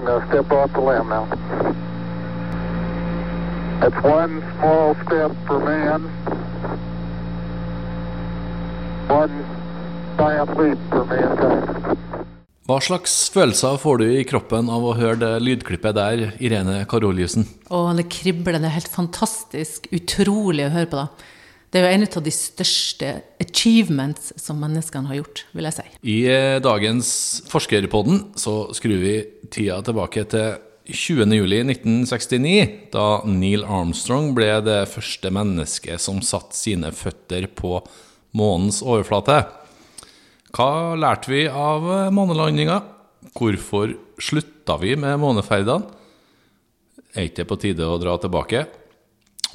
I'm going to step off the limb now. That's one small step for man, one giant leap for mankind. Hva slags følelser får du i kroppen av å høre det lydklippet der, Irene Karoliussen? Og det kribler, det er helt fantastisk. Utrolig å høre på det. Det er jo en av de største achievements som menneskene har gjort, vil jeg si. I eh, dagens Forskerpodden så skrur vi tida tilbake til 20.07.1969, da Neil Armstrong ble det første mennesket som satte sine føtter på månens overflate. Hva lærte vi av månelandinga? Hvorfor slutta vi med måneferdene? Er ikke det på tide å dra tilbake?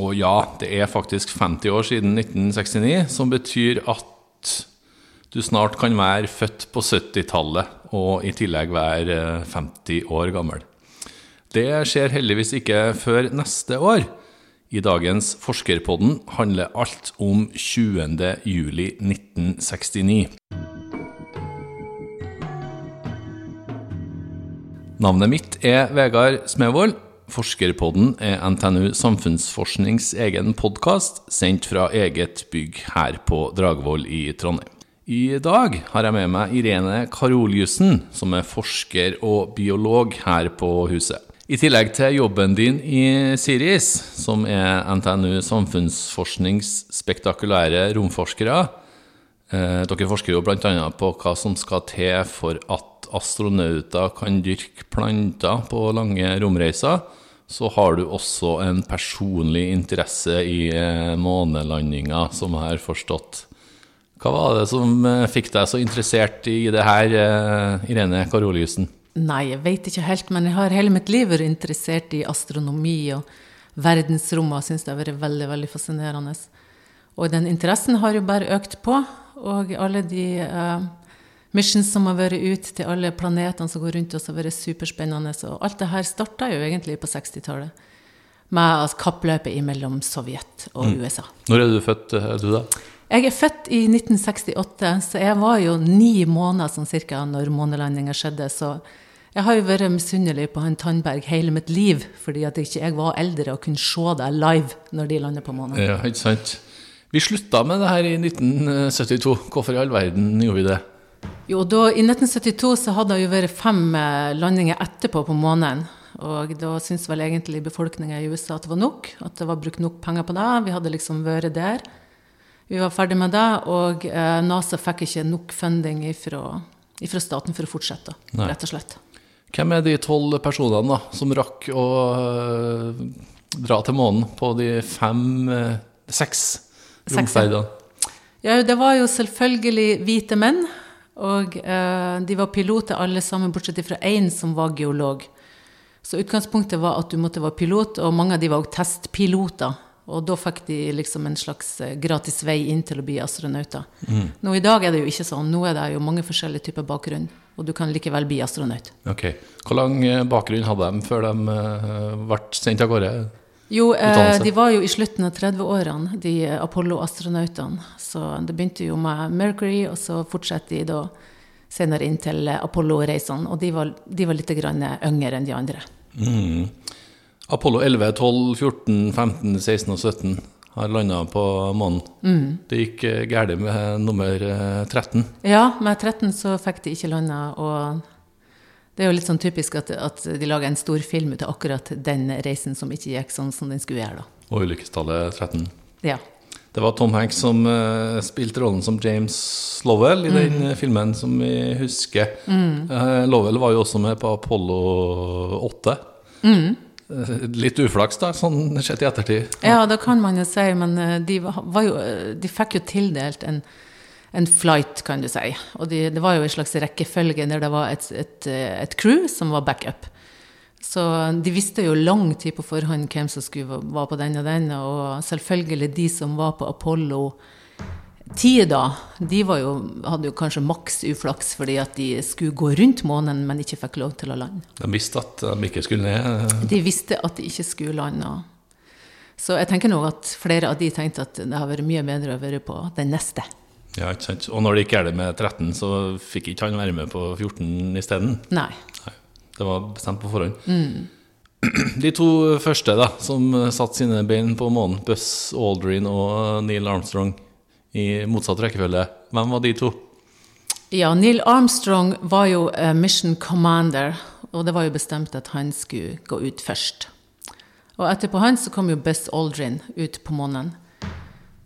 Og ja, det er faktisk 50 år siden 1969, som betyr at du snart kan være født på 70-tallet og i tillegg være 50 år gammel. Det skjer heldigvis ikke før neste år. I dagens Forskerpodden handler alt om 20. juli 1969. Navnet mitt er Vegard Smevold. Forskerpodden er NTNU Samfunnsforsknings egen podkast, sendt fra eget bygg her på Dragvoll i Trondheim. I dag har jeg med meg Irene Karoliussen, som er forsker og biolog her på huset. I tillegg til jobben din i Siris, som er NTNU Samfunnsforsknings spektakulære romforskere. Eh, dere forsker jo bl.a. på hva som skal til for at astronauter kan dyrke planter på lange romreiser, så har du også en personlig interesse i eh, månelandinga, som jeg har forstått. Hva var det som eh, fikk deg så interessert i det her, eh, Irene Karoliussen? Nei, jeg vet ikke helt, men jeg har hele mitt liv vært interessert i astronomi og verdensrommet og syns det har vært veldig, veldig fascinerende. Og den interessen har jo bare økt på, og alle de uh, missions som har vært ut til alle planetene som går rundt oss, har vært superspennende. Og alt det her starta jo egentlig på 60-tallet, med kappløpet mellom Sovjet og Mm. USA. Når er du født, er du da? Jeg er født i 1968, så jeg var jo ni måneder sånn cirka når månelandinga skjedde. Så jeg har jo vært misunnelig på han Tandberg hele mitt liv, fordi at ikke jeg var eldre og kunne se det live når de landet på månen. Ja, ikke sant? Vi slutta med det her i 1972. Hvorfor i all verden gjorde vi det? Jo, da, I 1972 så hadde det jo vært fem eh, landinger etterpå på månen. Og da syntes vel egentlig befolkninga i USA at det var nok. At det var brukt nok penger på det. Vi hadde liksom vært der. Vi var ferdig med det, og eh, NASA fikk ikke nok funding ifra, staten for å fortsette, Nei. rett og slett. Hvem er de tolv personene da, som rakk å øh, dra til månen på de fem øh, Seks Seks, romferdene? Ja, det var jo selvfølgelig hvite menn, og øh, de var piloter alle sammen, bortsett fra én som var geolog. Så utgangspunktet var at du måtte være pilot, og mange av de var også testpiloter. Og da fikk de liksom en slags eh, gratis vei inn til å bli astronauter. Nå i dag er det jo ikke sånn. Nå er det jo mange forskjellige typer bakgrunn, og du kan likevel bli astronaut. Ok. Hvor lang øh, bakgrunn hadde de før de øh, ble sendt av gårde? Jo, eh, de var jo i slutten av 30-årene, de eh, Apollo-astronautene. Så det begynte jo med Mercury, og så fortsatte de da senere inn til eh, Apollo-reisene. Og de var, de var litt yngre enn de andre. Mm. Apollo 11, 12, 14, 15, 16 og 17 har landa på månen. Det gikk øh, galt med nummer øh, 13. Ja, med 13 så fikk de ikke landa, og det er jo litt sånn typisk at, at de lager en stor film ut av akkurat den reisen som ikke gikk sånn som den skulle gjøre, da. Og ulykkestallet 13. Ja. Det var Tom Hanks som uh, spilte rollen som James Lovell i den eh, filmen som vi husker. Eh, Lovell var jo også med på Apollo 8. Eh, litt uflaks, da, sånn sett i ettertid. Ja, det kan man jo si, men eh, de, jo, eh, de fikk jo tildelt en, en flight, kan du si. Og de, det var jo en slags rekkefølge der det var et, et, eh, et crew som var backup. Så de visste jo lang tid på forhånd hvem som skulle være på den og den, og selvfølgelig de som var på Apollo 10 da, de var jo, hadde jo kanskje maks uflaks fordi at de skulle gå rundt månen, men ikke fikk lov til å lande. De visste at de ikke skulle ned. De visste at de ikke skulle lande. Så jeg tenker nok at flere av de tenkte at det har vært mye bedre å være på den neste. Ja, ikke sant? Og når det gikk galt med 13, så fikk ikke han være med på 14 isteden. Nei. Nei. Det var bestemt på forhånd. De to første da, som satte sine bein på månen, Buss Aldrin og Neil Armstrong, i motsatt rekkefølge, hvem var de to? Ja, Neil Armstrong var jo eh, mission commander, og det var jo bestemt at han skulle gå ut først. Og etterpå han så kom jo Buzz Aldrin ut på månen.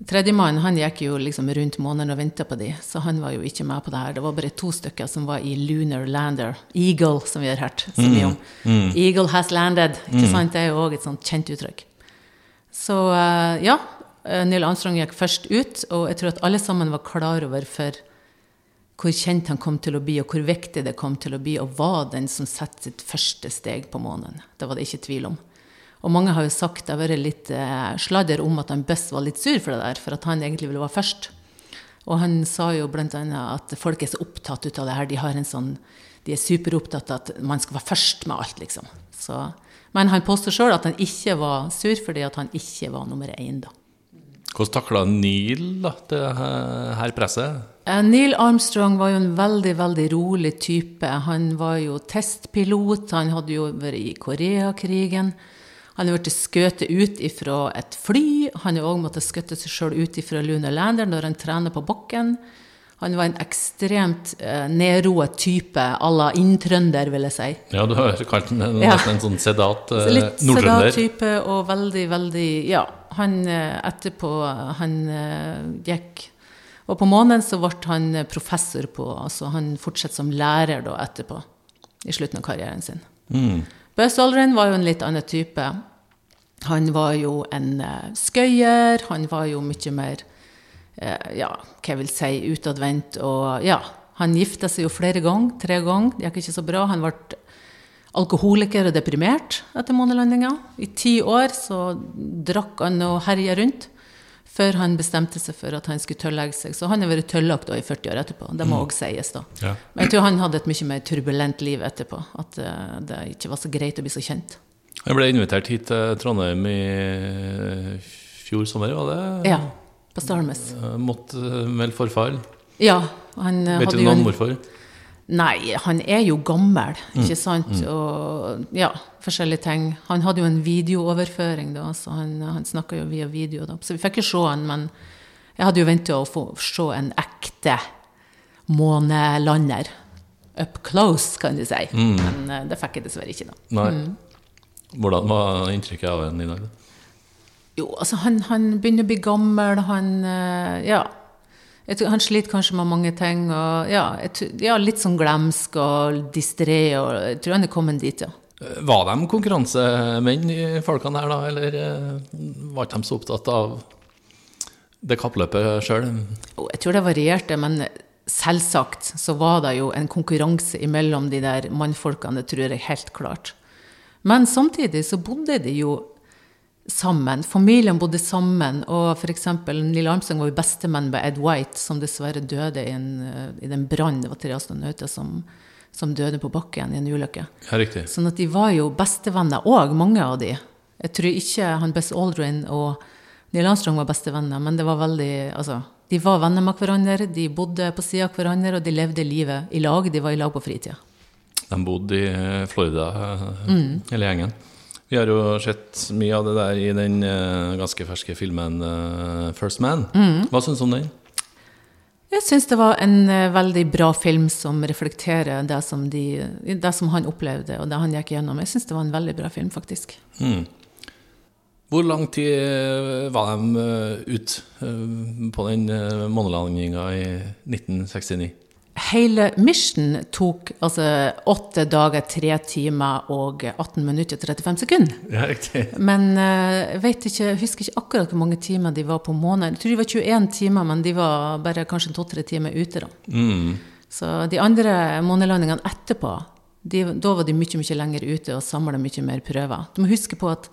Tredjemann han gikk jo liksom rundt månen og venta på de, så han var jo ikke med på det her. Det var bare to stykker som var i Lunar Lander. Eagle, som vi har hørt så mye om. Eagle has landed. ikke sant? Det er jo òg et sånt kjent uttrykk. Så eh, ja, Neil Armstrong gikk først ut, og jeg tror at alle sammen var klar over for hvor kjent han kom til å bli, og hvor viktig det kom til å bli, og var den som satte sitt første steg på månen. Det var det ikke tvil om. Og mange har jo sagt det har vært litt eh, sladder om at han Buss var litt sur for det der, for at han egentlig ville være først. Og han sa jo annet at folk er så opptatt ut av det her, de har en sånn de er superopptatt av at man skal være først med alt, liksom. Så, men han påstår sjøl at han ikke var sur fordi at han ikke var nummer én, da. Hvordan takla Neil da, det her presset? Eh, Neil Armstrong var jo en veldig, veldig rolig type. Han var jo testpilot, han hadde jo vært i Koreakrigen. Han er blitt skutt ut fra et fly. Han har òg måttet skutte seg sjøl ut fra Lunar Lander når han trener på bakken. Han var en ekstremt eh, nedroet type à la inntrønder, vil jeg si. Ja, du har kalt ham en- Ja. nesten en sånn sedat eh, nordtrønder. litt sedat-type og veldig, veldig Ja. Han eh, etterpå Han eh, gikk Og på måneden så ble han eh, professor på Altså han fortsatte som lærer da etterpå. I slutten av karrieren sin. Mm. Buzz Aldrin var jo en litt annen type. Han var jo en skøyer. Han var jo mye mer ja, hva jeg vil si, utadvendt. Og ja, han gifta seg jo flere ganger. Tre ganger. Det gikk ikke så bra. Han ble alkoholiker og deprimert etter månelandinga. I ti år så drakk han og herja rundt. Før han bestemte seg for at han skulle tøllegge seg. Så han har vært tøllagt i 40 år etterpå. Det må òg sies, da. Ja. Men jeg tror han hadde et mye mer turbulent liv etterpå. At eh, det ikke var så greit å bli så kjent. Jeg ble invitert hit til Trondheim i fjor sommer, var det? Ja. På Stalmes. Eh, Måtte melde forfall. Ja. Han eh, Vet hadde du hvorfor? Nei, han er jo gammel, Mm, ikke sant? Og ja, forskjellige ting. Han hadde jo en videooverføring, da, så han, han snakka jo via video. da. Så vi fikk jo se han, men jeg hadde jo venta å få se en ekte månelander. Up close, kan du si. Mm. Men eh, det fikk jeg dessverre ikke, da. Nei. Mm. Hvordan var inntrykket av ham i dag? da? Jo, altså, han, han begynner å bli gammel, han eh, Ja. Jeg tror, han sliter kanskje med mange ting. Og, ja, tror- ja, litt sånn glemsk og distré. Og jeg tror han er kommet dit, ja. Eh, Var de konkurransemenn, de folkene her, da? Eller eh, var ikke de så opptatt av det kappløpet sjøl? Jeg tror det varierte, men selvsagt så var det jo en konkurranse imellom de der mannfolkene, det tror jeg helt klart. Men samtidig så bodde de jo sammen. Familien bodde sammen, og f.eks. Neil Armstrong var jo bestemenn med Ed White, som dessverre døde i, en, eh, i den brannen. Det var tre astronauter som, som døde på bakken i en ulykke. Ja, riktig. Sånn at de var jo bestevenner òg, mange av de. Jeg tror ikke han best Aldrin og Neil Armstrong var bestevenner, men det var veldig Altså, de var venner med hverandre, de bodde på sida av hverandre, og de levde livet i lag. De var i lag på fritida. De bodde i eh, Florida, eh, hele gjengen. Vi har jo sett mye av det der i den eh, ganske ferske filmen eh, First Man. Hva syns du om den? Jeg syns det var en eh, veldig bra film som reflekterer det som, de, det som han opplevde, og det han gikk gjennom. Jeg syns det var en veldig bra film, faktisk. Mm. Hvor lang tid var de ut eh, på den månelandinga i 1969? Hele mission tok altså åtte dager, tre timer og 18 minutter og 35 sekunder. Ja, riktig. Men eh, jeg ikke, husker ikke akkurat hvor mange timer de var på måneden. Jeg tror de var 21 timer, men de var bare kanskje to-tre timer ute. da. Mm. Så de andre månelandingene etterpå, de, da var de mye mye lenger ute og samla mye mer prøver. Du må huske på at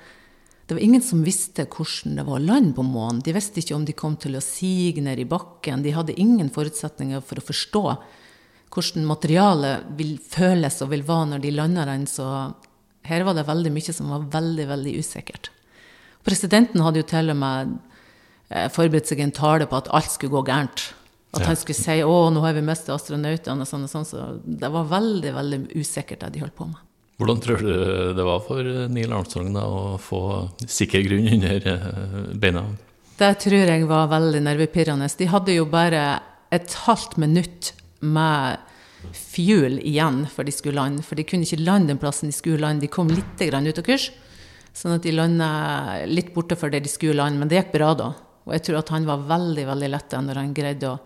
det var ingen som visste hvordan det var å lande på månen. De visste ikke om de kom til å sige ned i bakken. De hadde ingen forutsetninger for å forstå hvordan materialet vil føles og vil være når de lander den. Så her var det veldig mye som var veldig, veldig usikkert. Presidenten hadde jo til og med eh, forberedt seg en tale på at alt skulle gå gærent. At Ja. han skulle si 'Å, nå har vi mistet astronautene', og sånn og sånn. Så det var veldig, veldig usikkert det de holdt på med. Hvordan tror du det var for Neil Armstrong da, å få sikker grunn under eh, beina? Det tror jeg var veldig nervepirrende. De hadde jo bare et halvt minutt med fuel igjen før de skulle lande. For de kunne ikke lande den plassen de skulle lande. De kom litt ut av kurs. Sånn at de landa litt borte for det de skulle lande. Men det gikk bra da. Og jeg tror at han var veldig veldig letta når han greide å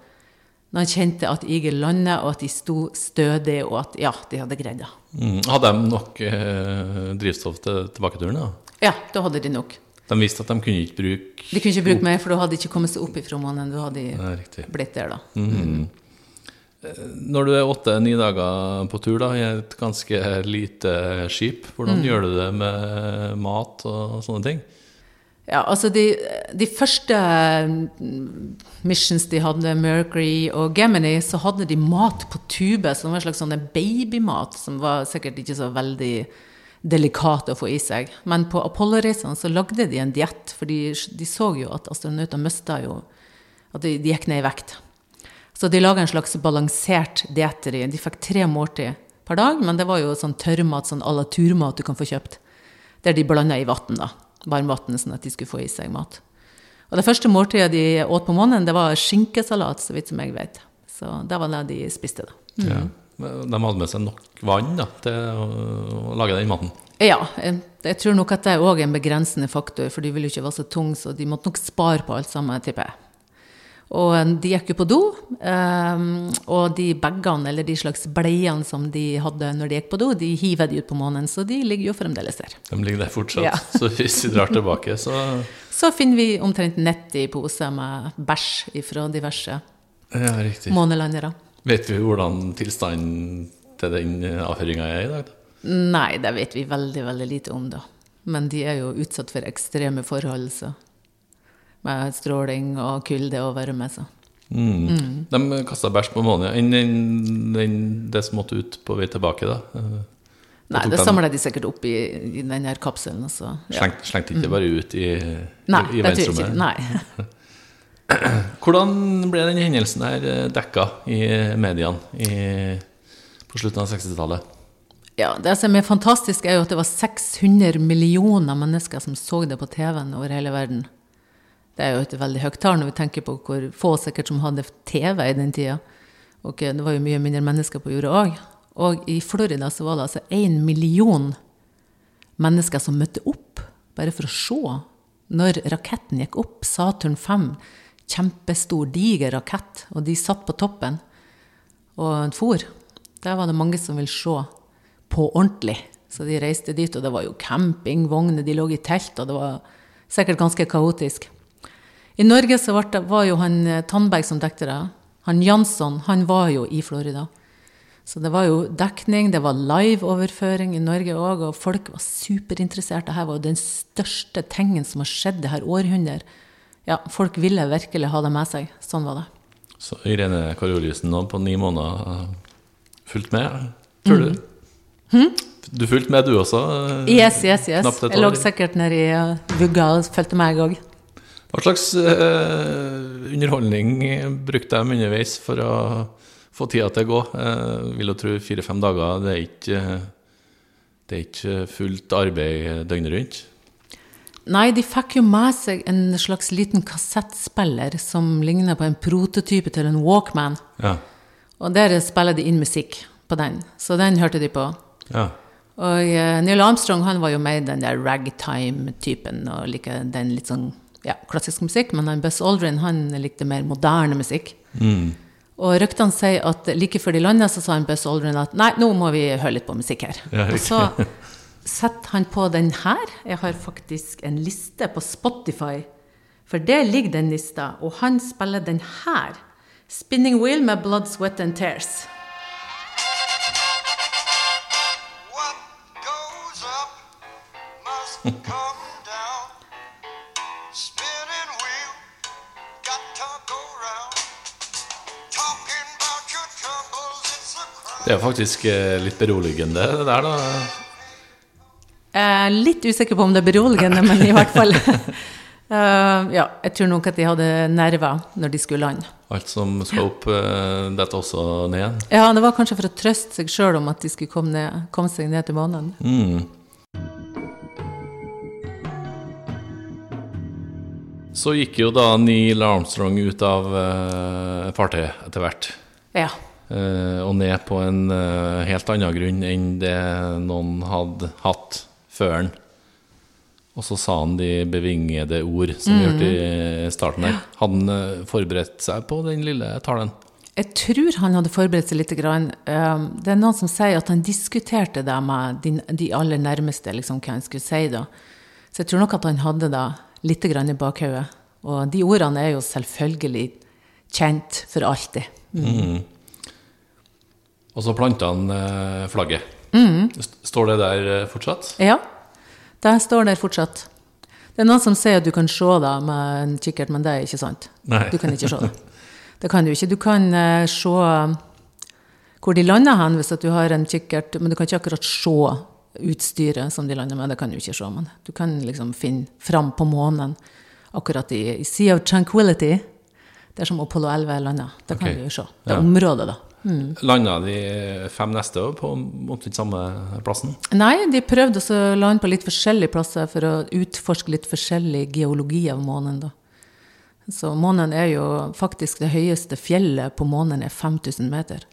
Når han kjente at Eagle landet, og at de sto stødig, og at ja, de hadde greid det. Mm. Hadde de nok eh, drivstoff til tilbaketuren? da? Ja, da hadde de nok. De visste at de kunne ikke bruke De kunne ikke bruke mer, for da hadde de ikke kommet seg opp ifra månen. Da hadde de blitt der, da. Mhm. Når du er åtte-ni dager på tur da, i et ganske lite skip, hvordan gjør du det med mat og sånne ting? Ja, altså de, de første mm, missions de hadde, Mercury og Gemini, så hadde de mat på tube, som var en slags sånn babymat, som var sikkert ikke så veldig delikat å få i seg. Men på Apollo-reisene så lagde de en diett, for de, de så jo at astronauter mista jo At de, de gikk ned i vekt. Så de laga en slags balansert diett. De fikk tre måltid per dag, men det var jo sånn tørrmat, sånn à la turmat du kan få kjøpt. Der de blanda i vann, da. Varmvann, sånn at de skulle få i seg mat. Og det første måltidet de åt på måneden, det var skinkesalat, så vidt som jeg vet. Så det var det de spiste, da. Ja. De hadde med seg nok vann da, til å, lage den maten. Ja, jeg, jeg tror nok at det er òg en begrensende faktor, for de ville jo ikke være så tunge, så de måtte nok spare på alt sammen, tipper jeg. Og eh, de gikk jo på do, um, og de bagene, eller de slags bleiene som de hadde når de gikk på do, de hiver de ut på månen, så de ligger jo fremdeles der. De ligger der fortsatt. Ja. Så hvis vi drar tilbake, så Så finner vi omtrent 90 poser med bæsj fra diverse Ja, riktig. månelandere. Vet vi hvordan tilstanden til den avhøringa er i dag? da? Nei, det vet vi veldig, veldig lite om, da. Men de er jo utsatt for ekstreme forhold, så. Med stråling og kulde og varme, så. Mm. De kasta bæsj på månen. Enn den, den, det som måtte ut på vei tilbake, da? Eh, Nei, det samla de sikkert opp i, i den her kapselen, og så ja. Slengt, slengte ikke bare ut i, Nei, i, i verdensrommet? Nei. Hvordan ble den hendelsen her eh, dekka i mediene i, på slutten av 60-tallet? Ja, det som er fantastisk, er jo at det var 600 millioner mennesker som så det på TV-en over hele verden. Det er jo et veldig høyt tall når vi tenker på hvor få sikkert som hadde TV i den tida. Og eh, det var jo mye mindre mennesker på jorda òg. Og i Florida så var det altså én million mennesker som møtte opp bare for å se når raketten gikk opp. Saturn 5, kjempestor, diger rakett, og de satt på toppen og for. Der var det mange som ville se på ordentlig. Så de reiste dit, og det var jo campingvogner, de lå i telt, og det var sikkert ganske kaotisk. I Norge så var, det, var jo han eh, Tandberg som dekte det. Han Jansson, han var jo i Florida. Så det var jo dekning, det var live-overføring i Norge òg, og folk var superinteressert. Dette var jo den største tingen som har skjedd det her århundret. Ja, folk ville virkelig ha det med seg. Sånn var det. Så Irene Karoliussen nå på ni måneder eh, fulgt med, tror du? Du fulgte med, du også? eh. Yes, yes, yes. Jeg lå sikkert nede i vugga og fulgte meg òg. Hva slags uh, underholdning brukte de underveis for å få tida til å gå? Uh, vil jo tro fire-fem dager, det er ikke det er ikke fullt arbeid døgnet rundt. Nei, de fikk jo med seg en slags liten kassettspiller som ligner på en prototype til en Walkman. Ja. Og Og der spiller de inn musikk på den, så den hørte de på. ja. Og eh, Neil Armstrong han var jo mer den der ragtime-typen og liker den litt sånn ja, klassisk musikk, men han Buzz Aldrin han likte mer moderne musikk. Mm. Og ryktene sier at like før de landa, så sa han Buzz Aldrin at nei, nå må vi høre litt på musikk her. Ja, og så setter han på den her. Jeg har faktisk en liste på Spotify, for der ligger den lista, og han spiller den her. Spinning Wheel med Blood, Sweat and Tears. What goes up must come Det er faktisk eh, litt beroligende, det der, da. Jeg er litt usikker på om det er beroligende, men i hvert fall Eh, ja, jeg tror nok at de hadde nerver når de skulle lande. Alt som skal opp, eh, detter også ned igjen. Ja, det var kanskje for å trøste seg sjøl om at de skulle komme, ned, komme seg ned til månen. Mm. Så gikk jo da Neil Armstrong ut av uh, fartøyet etter hvert. Ja. Eh, og ned på en eh, helt annen grunn enn det noen hadde hatt før han. Og så sa han de bevingede ord som vi hørte i starten her. Hadde han eh, forberedt seg på den lille talen? Jeg tror han hadde forberedt seg litt. Grann. Det er noen som sier at han diskuterte det med de, aller nærmeste, liksom, hva han skulle si da. Så jeg tror nok at han hadde det litt grann i bakhodet. Og de ordene er jo selvfølgelig kjent for alltid. Og så planta han eh, flagget. Mm. Står det der eh, fortsatt? Ja, det står der fortsatt. Det er noen som sier at du kan se det med en kikkert, men det er ikke sant. Nei. Du kan ikke se det. Det kan du ikke. Du kan eh, se hvor de lander hen hvis du har en kikkert, men du kan ikke akkurat se utstyret som de lander med. Det kan du ikke se, men du kan liksom finne fram på månen akkurat i, i Sea of Tranquility, der som Apollo 11 lander. Det kan okay. du jo se. Det Ja. området, da. Landa de fem neste år på omtrent samme plassen? Nei, de prøvde å lande på litt forskjellige plasser for å utforske litt forskjellig geologi av månen. da. Så månen er jo faktisk det høyeste fjellet på månen er 5000 meter.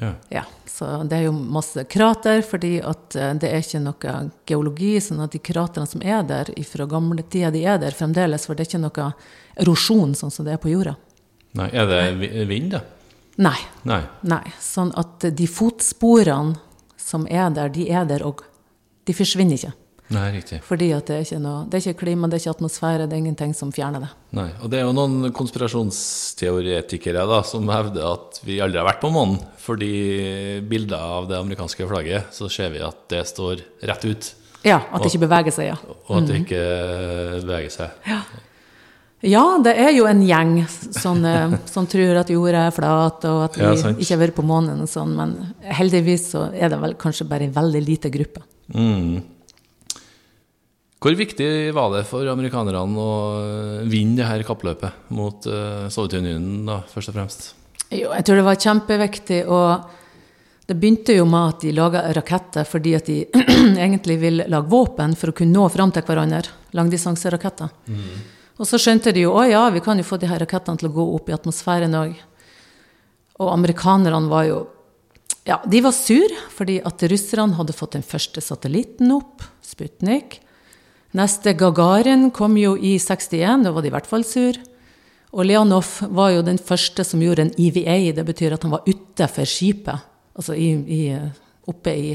Ja. Ja, Så det er jo masse krater, fordi at eh, det er ikke noe geologi. sånn at de kraterne som er der fra gamle tider, de er der fremdeles. For det er ikke noe erosjon sånn som det er på jorda. Nei, er det vind, da? Nei. Nei. Nei. Sånn at de fotsporene som er der, de er der òg. De forsvinner ikke. Nei, riktig. Fordi at det er ikke noe, det er ikke klima, det er ikke atmosfære, det er ingenting som fjerner det. Nei. Og det er jo noen konspirasjonsteoretikere da, som hevder at vi aldri har vært på månen. Fordi bilder av det amerikanske flagget, så ser vi at det står rett ut. Ja, at det ikke beveger seg, ja. Og at det ikke beveger seg. Ja, det er jo en gjeng sånn, eh, som tror at jorda er flat, og at vi Ja, ikke har vært på månen og sånn, men heldigvis så er det vel kanskje bare en veldig lite gruppe. Mm. Hvor viktig var det for amerikanerne å vinne det her kappløpet mot uh, Sovjetunionen, da, først og fremst? Jo, jeg tror det var kjempeviktig, og det begynte jo med at de laga raketter fordi at de egentlig vil lage våpen for å kunne nå fram til hverandre. Langdistanseraketter. Og så skjønte de jo å ja, vi kan jo få de her rakettene til å gå opp i atmosfæren òg. Og amerikanerne var jo Ja, de var sur fordi at russerne hadde fått den første satellitten opp, Sputnik. Neste Gagarin kom jo i 61, da var de i hvert fall sur. Og Leonov var jo den første som gjorde en EVA, det betyr at han var utafor skipet. Altså i, i, oppe i,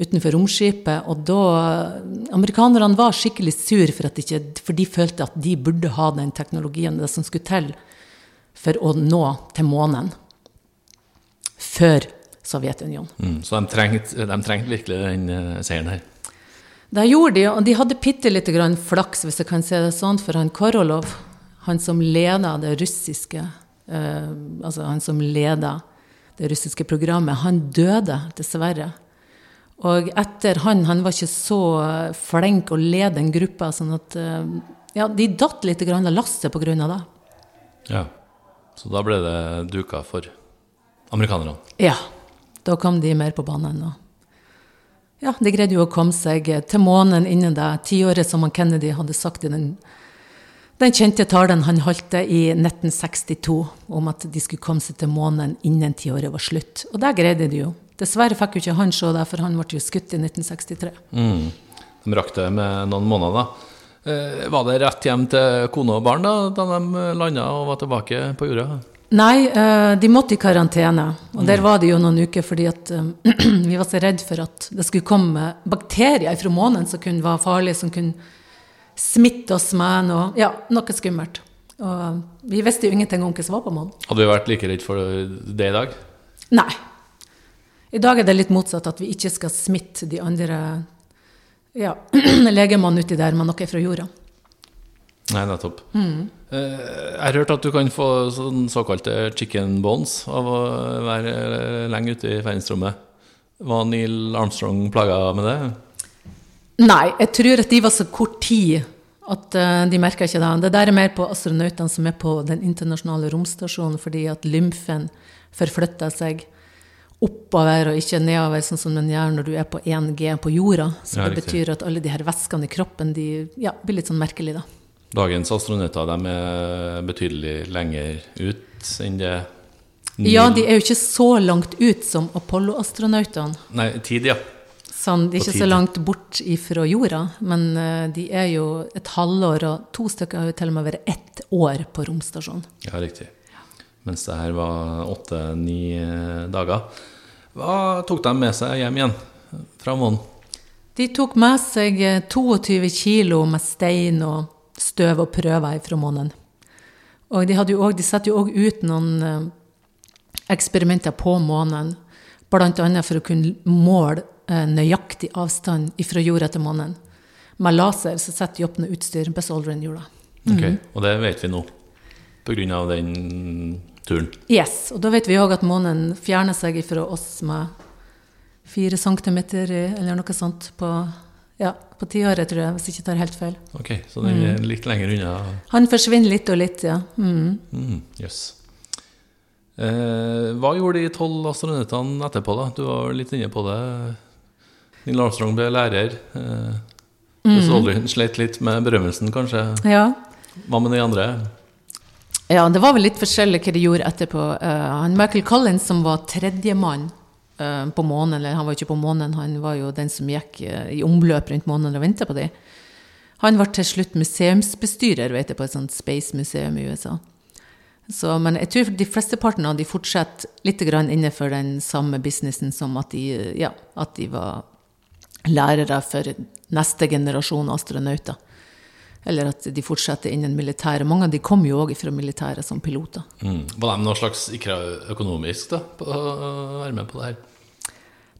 utenfor romskipet. Og da Amerikanerne var skikkelig sur for, at ikke, for de følte at de burde ha den teknologien, det som skulle til for å nå til månen. Før Sovjetunionen. Mm. Så de trengte, de trengte virkelig den eh, seieren her. Det gjorde de, og de hadde bitte lite grann flaks, hvis jeg kan si det sånn, for han Korolov, han som leda det russiske eh, Altså han som leda det russiske programmet, han døde, dessverre. Og etter han, han var ikke så flink å lede en gruppe, sånn at eh, Ja, de datt litt av lasset av det. Ja. Så da ble det duka for amerikanerne. Ja. Da kom de mer på banen. Og ja, de greide jo å komme seg til månen innen det tiåret som Kennedy hadde sagt i den, den kjente talen han holdt i 1962 om at de skulle komme seg til månen innen tiåret var slutt. Og det greide de jo. Dessverre fikk jo ikke han se det, for han ble jo skutt i 1963. Mm. De rakk det med noen måneder. da. Eh, var det rett hjem til kone og barn da, da de landa og var tilbake på jorda? Nei, eh, de måtte i karantene. Og der var de jo noen uker fordi at eh, vi var så redd for at det skulle komme bakterier fra månen som kunne være farlige, som kunne smitte oss med noe, ja, noe skummelt. Og vi visste jo ingenting om hva som var på månen. Hadde vi vært like redd for det i dag? Nei. I dag er det litt motsatt, at vi ikke skal smitte de andre ja, legemannene uti der med noe fra jorda. Nei, nettopp. Mm. Jeg har hørt at du kan få sånn såkalte chicken bones av å være lenge ute i verdensrommet. Var Neil Armstrong plaga med det? Nei, jeg tror at de var så kort tid At eh, de merker ikke det. Det der er mer på astronautene som er på den internasjonale romstasjonen, fordi at lymfen forflytter seg oppover og ikke nedover, sånn som den gjør når du er på 1G på jorda. Så Ja, det riktig. betyr at alle de her væskene i kroppen de ja, blir litt sånn merkelige, da. Dagens astronauter de er betydelig lenger ut enn det Neil- Ja, de er jo ikke så langt ut som Apollo-astronautene. Nei, tid, ja. Sånn, de er ikke så langt bort ifra jorda, men eh, de er jo et halvår, og to stykker har jo til og med vært ett år på romstasjonen. Ja, riktig. Mens det her var åtte-ni dager. Hva tok de med seg hjem igjen fra månen? De tok med seg eh, 22 kilo med stein og støv og prøver fra månen. Og de, hadde jo også, de satte jo òg ut noen eh, eksperimenter på månen, bl.a. for å kunne måle eh, nøyaktig avstand fra jorda til månen. Med laser så setter de opp noe utstyr, på Solrin-jorda. Mm. Ok, Og det vet vi nå, av den turen. Yes, og da vet vi òg at månen fjerner seg fra oss med fire centimeter eller noe sånt på, ja, på tiåret, tror jeg, hvis jeg ikke tar helt feil. Ok, Så den er litt lenger unna. Han forsvinner litt og litt, ja. Mm. Mm, yes. Eh, hva gjorde de tolv astronautene etterpå, da? Du var litt inne på det. Neil Armstrong ble lærer. Eh, Buzz Aldrin slet litt med berømmelsen, kanskje. ja. Hva med de andre? Ja, det var vel litt forskjellig hva de gjorde etterpå. Eh, han Michael Collins, som var tredjemann uh, på månen, eller han var ikke på månen, han var jo den som gikk eh, i omløp rundt månen og ventet på dem. Han ble til slutt museumsbestyrer vet jeg, på et sånt space-museum i USA. Så, men jeg tror de flesteparten av de fortsetter litt grann innenfor den samme businessen som at de, ja, at de var lærere for neste generasjon astronauter. Eller at de fortsetter innen militæret. Mange av de kom jo òg fra militæret som piloter. Mm. Var de noe slags økonomisk da, på å være med på det her?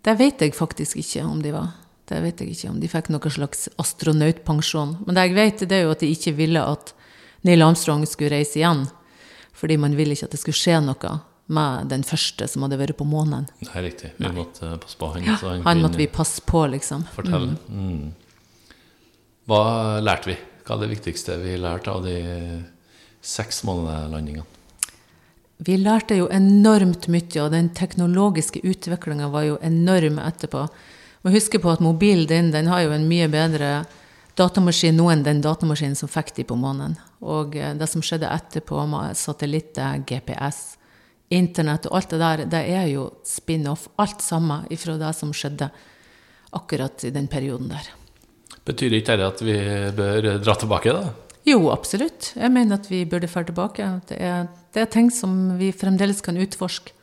Det vet jeg faktisk ikke om de var. Det vet jeg ikke om de fikk noe slags astronautpensjon. Men det jeg vet, det er jo at de ikke ville at Neil Armstrong skulle reise igjen. Fordi man ville ikke at det skulle skje noe med den første som hadde vært på månen. Det er riktig. Vi måtte passe på han. så Han han måtte vi passe på, liksom. fortelle. Mm. Hva lærte vi? Hva er det viktigste vi lærte av de seks månedlandingene? Vi lærte jo enormt mye, og den teknologiske utviklinga var jo enorm etterpå. Må huske på at mobilen din den har jo en mye bedre datamaskin nå enn den datamaskinen som fikk de på månen. Og eh, det som skjedde etterpå med satellitter, GPS, internett og alt det der, det er jo spin-off. Alt sammen ifra det som skjedde akkurat i den perioden der. Betyr ikke det at vi bør dra tilbake, da? Jo, absolutt. Jeg mener at vi burde dra tilbake. Det er, det er ting som vi fremdeles kan utforske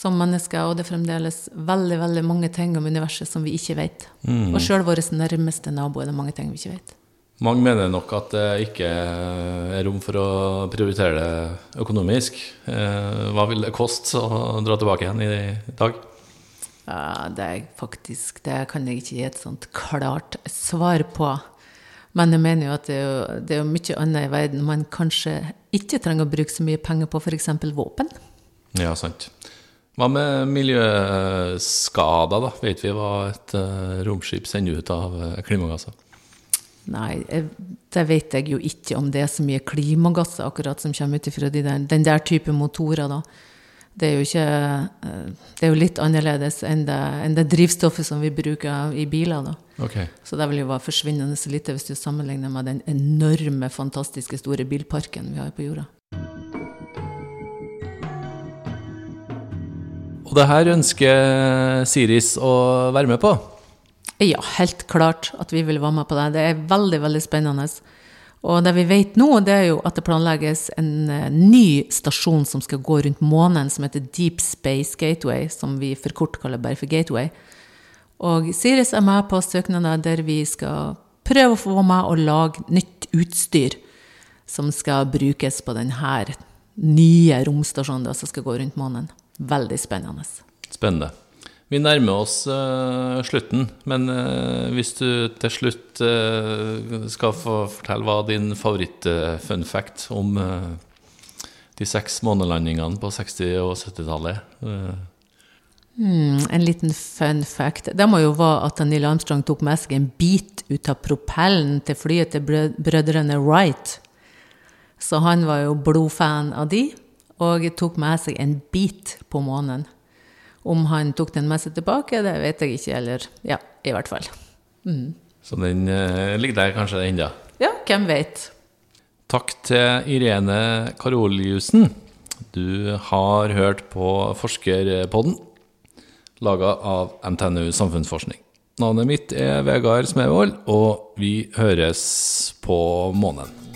som mennesker, og det er fremdeles veldig veldig mange ting om universet som vi ikke vet. Og sjøl vår nærmeste nabo er det mange ting vi ikke vet. Mange mener nok at det ikke er rom for å prioritere det økonomisk. Eh, Hva vil det koste å dra tilbake igjen i dag? Ja, det, er faktisk, det kan jeg ikke gi et sånt klart svar på. Men jeg mener jo at det er jo, det er jo mye annet i verden man kanskje ikke trenger å bruke så mye penger på, f.eks. våpen. Ja, sant. Hva med miljøskader, da? Vet vi hva et eh, romskip sender ut av eh, klimagasser? Nei, det vet jeg jo ikke om det er så mye klimagasser akkurat som kommer ut ifra de den der type motorer, da. Det er jo ikke eh, Det er jo litt annerledes enn det, enn det drivstoffet som vi bruker i biler, da. Okay. Så det vil jo være forsvinnende så lite hvis du sammenligner med den enorme, fantastiske store bilparken vi har på jorda. Og det her ønsker Siris å være med på. Ja, helt klart at vi vil være med på det. Det er veldig, veldig spennende. Og det vi vet nå, det er jo at det planlegges en eh, ny stasjon som skal gå rundt månen, som heter Deep Space Gateway, som vi for kort kaller bare for Gateway. Og Siris er med på søknader der vi skal prøve å få med å lage nytt utstyr som skal brukes på denne nye romstasjonen som skal gå rundt månen. Veldig spennende. Spennende. Vi nærmer oss uh, slutten, men uh, hvis du til slutt uh, skal få fortelle hva din favoritt-fun fact om de seks månelandingene på 60- og 70-tallet eh, Mm, en liten fun fact. Det må jo være at Neil Armstrong tok med seg en bit ut av propellen til flyet til brød- brødrene Wright. Så han var jo blodfan av de, og tok med seg en bit på månen. Om han tok den med seg tilbake, det vet jeg ikke, eller ja, i hvert fall. Så den eh, ligger der kanskje ennå. Ja, hvem vet? Takk til Irene Karoliussen. Du har hørt på Forskerpodden, laga av NTNU Samfunnsforskning. Navnet mitt er Vegard Smevold, og vi høres på månen.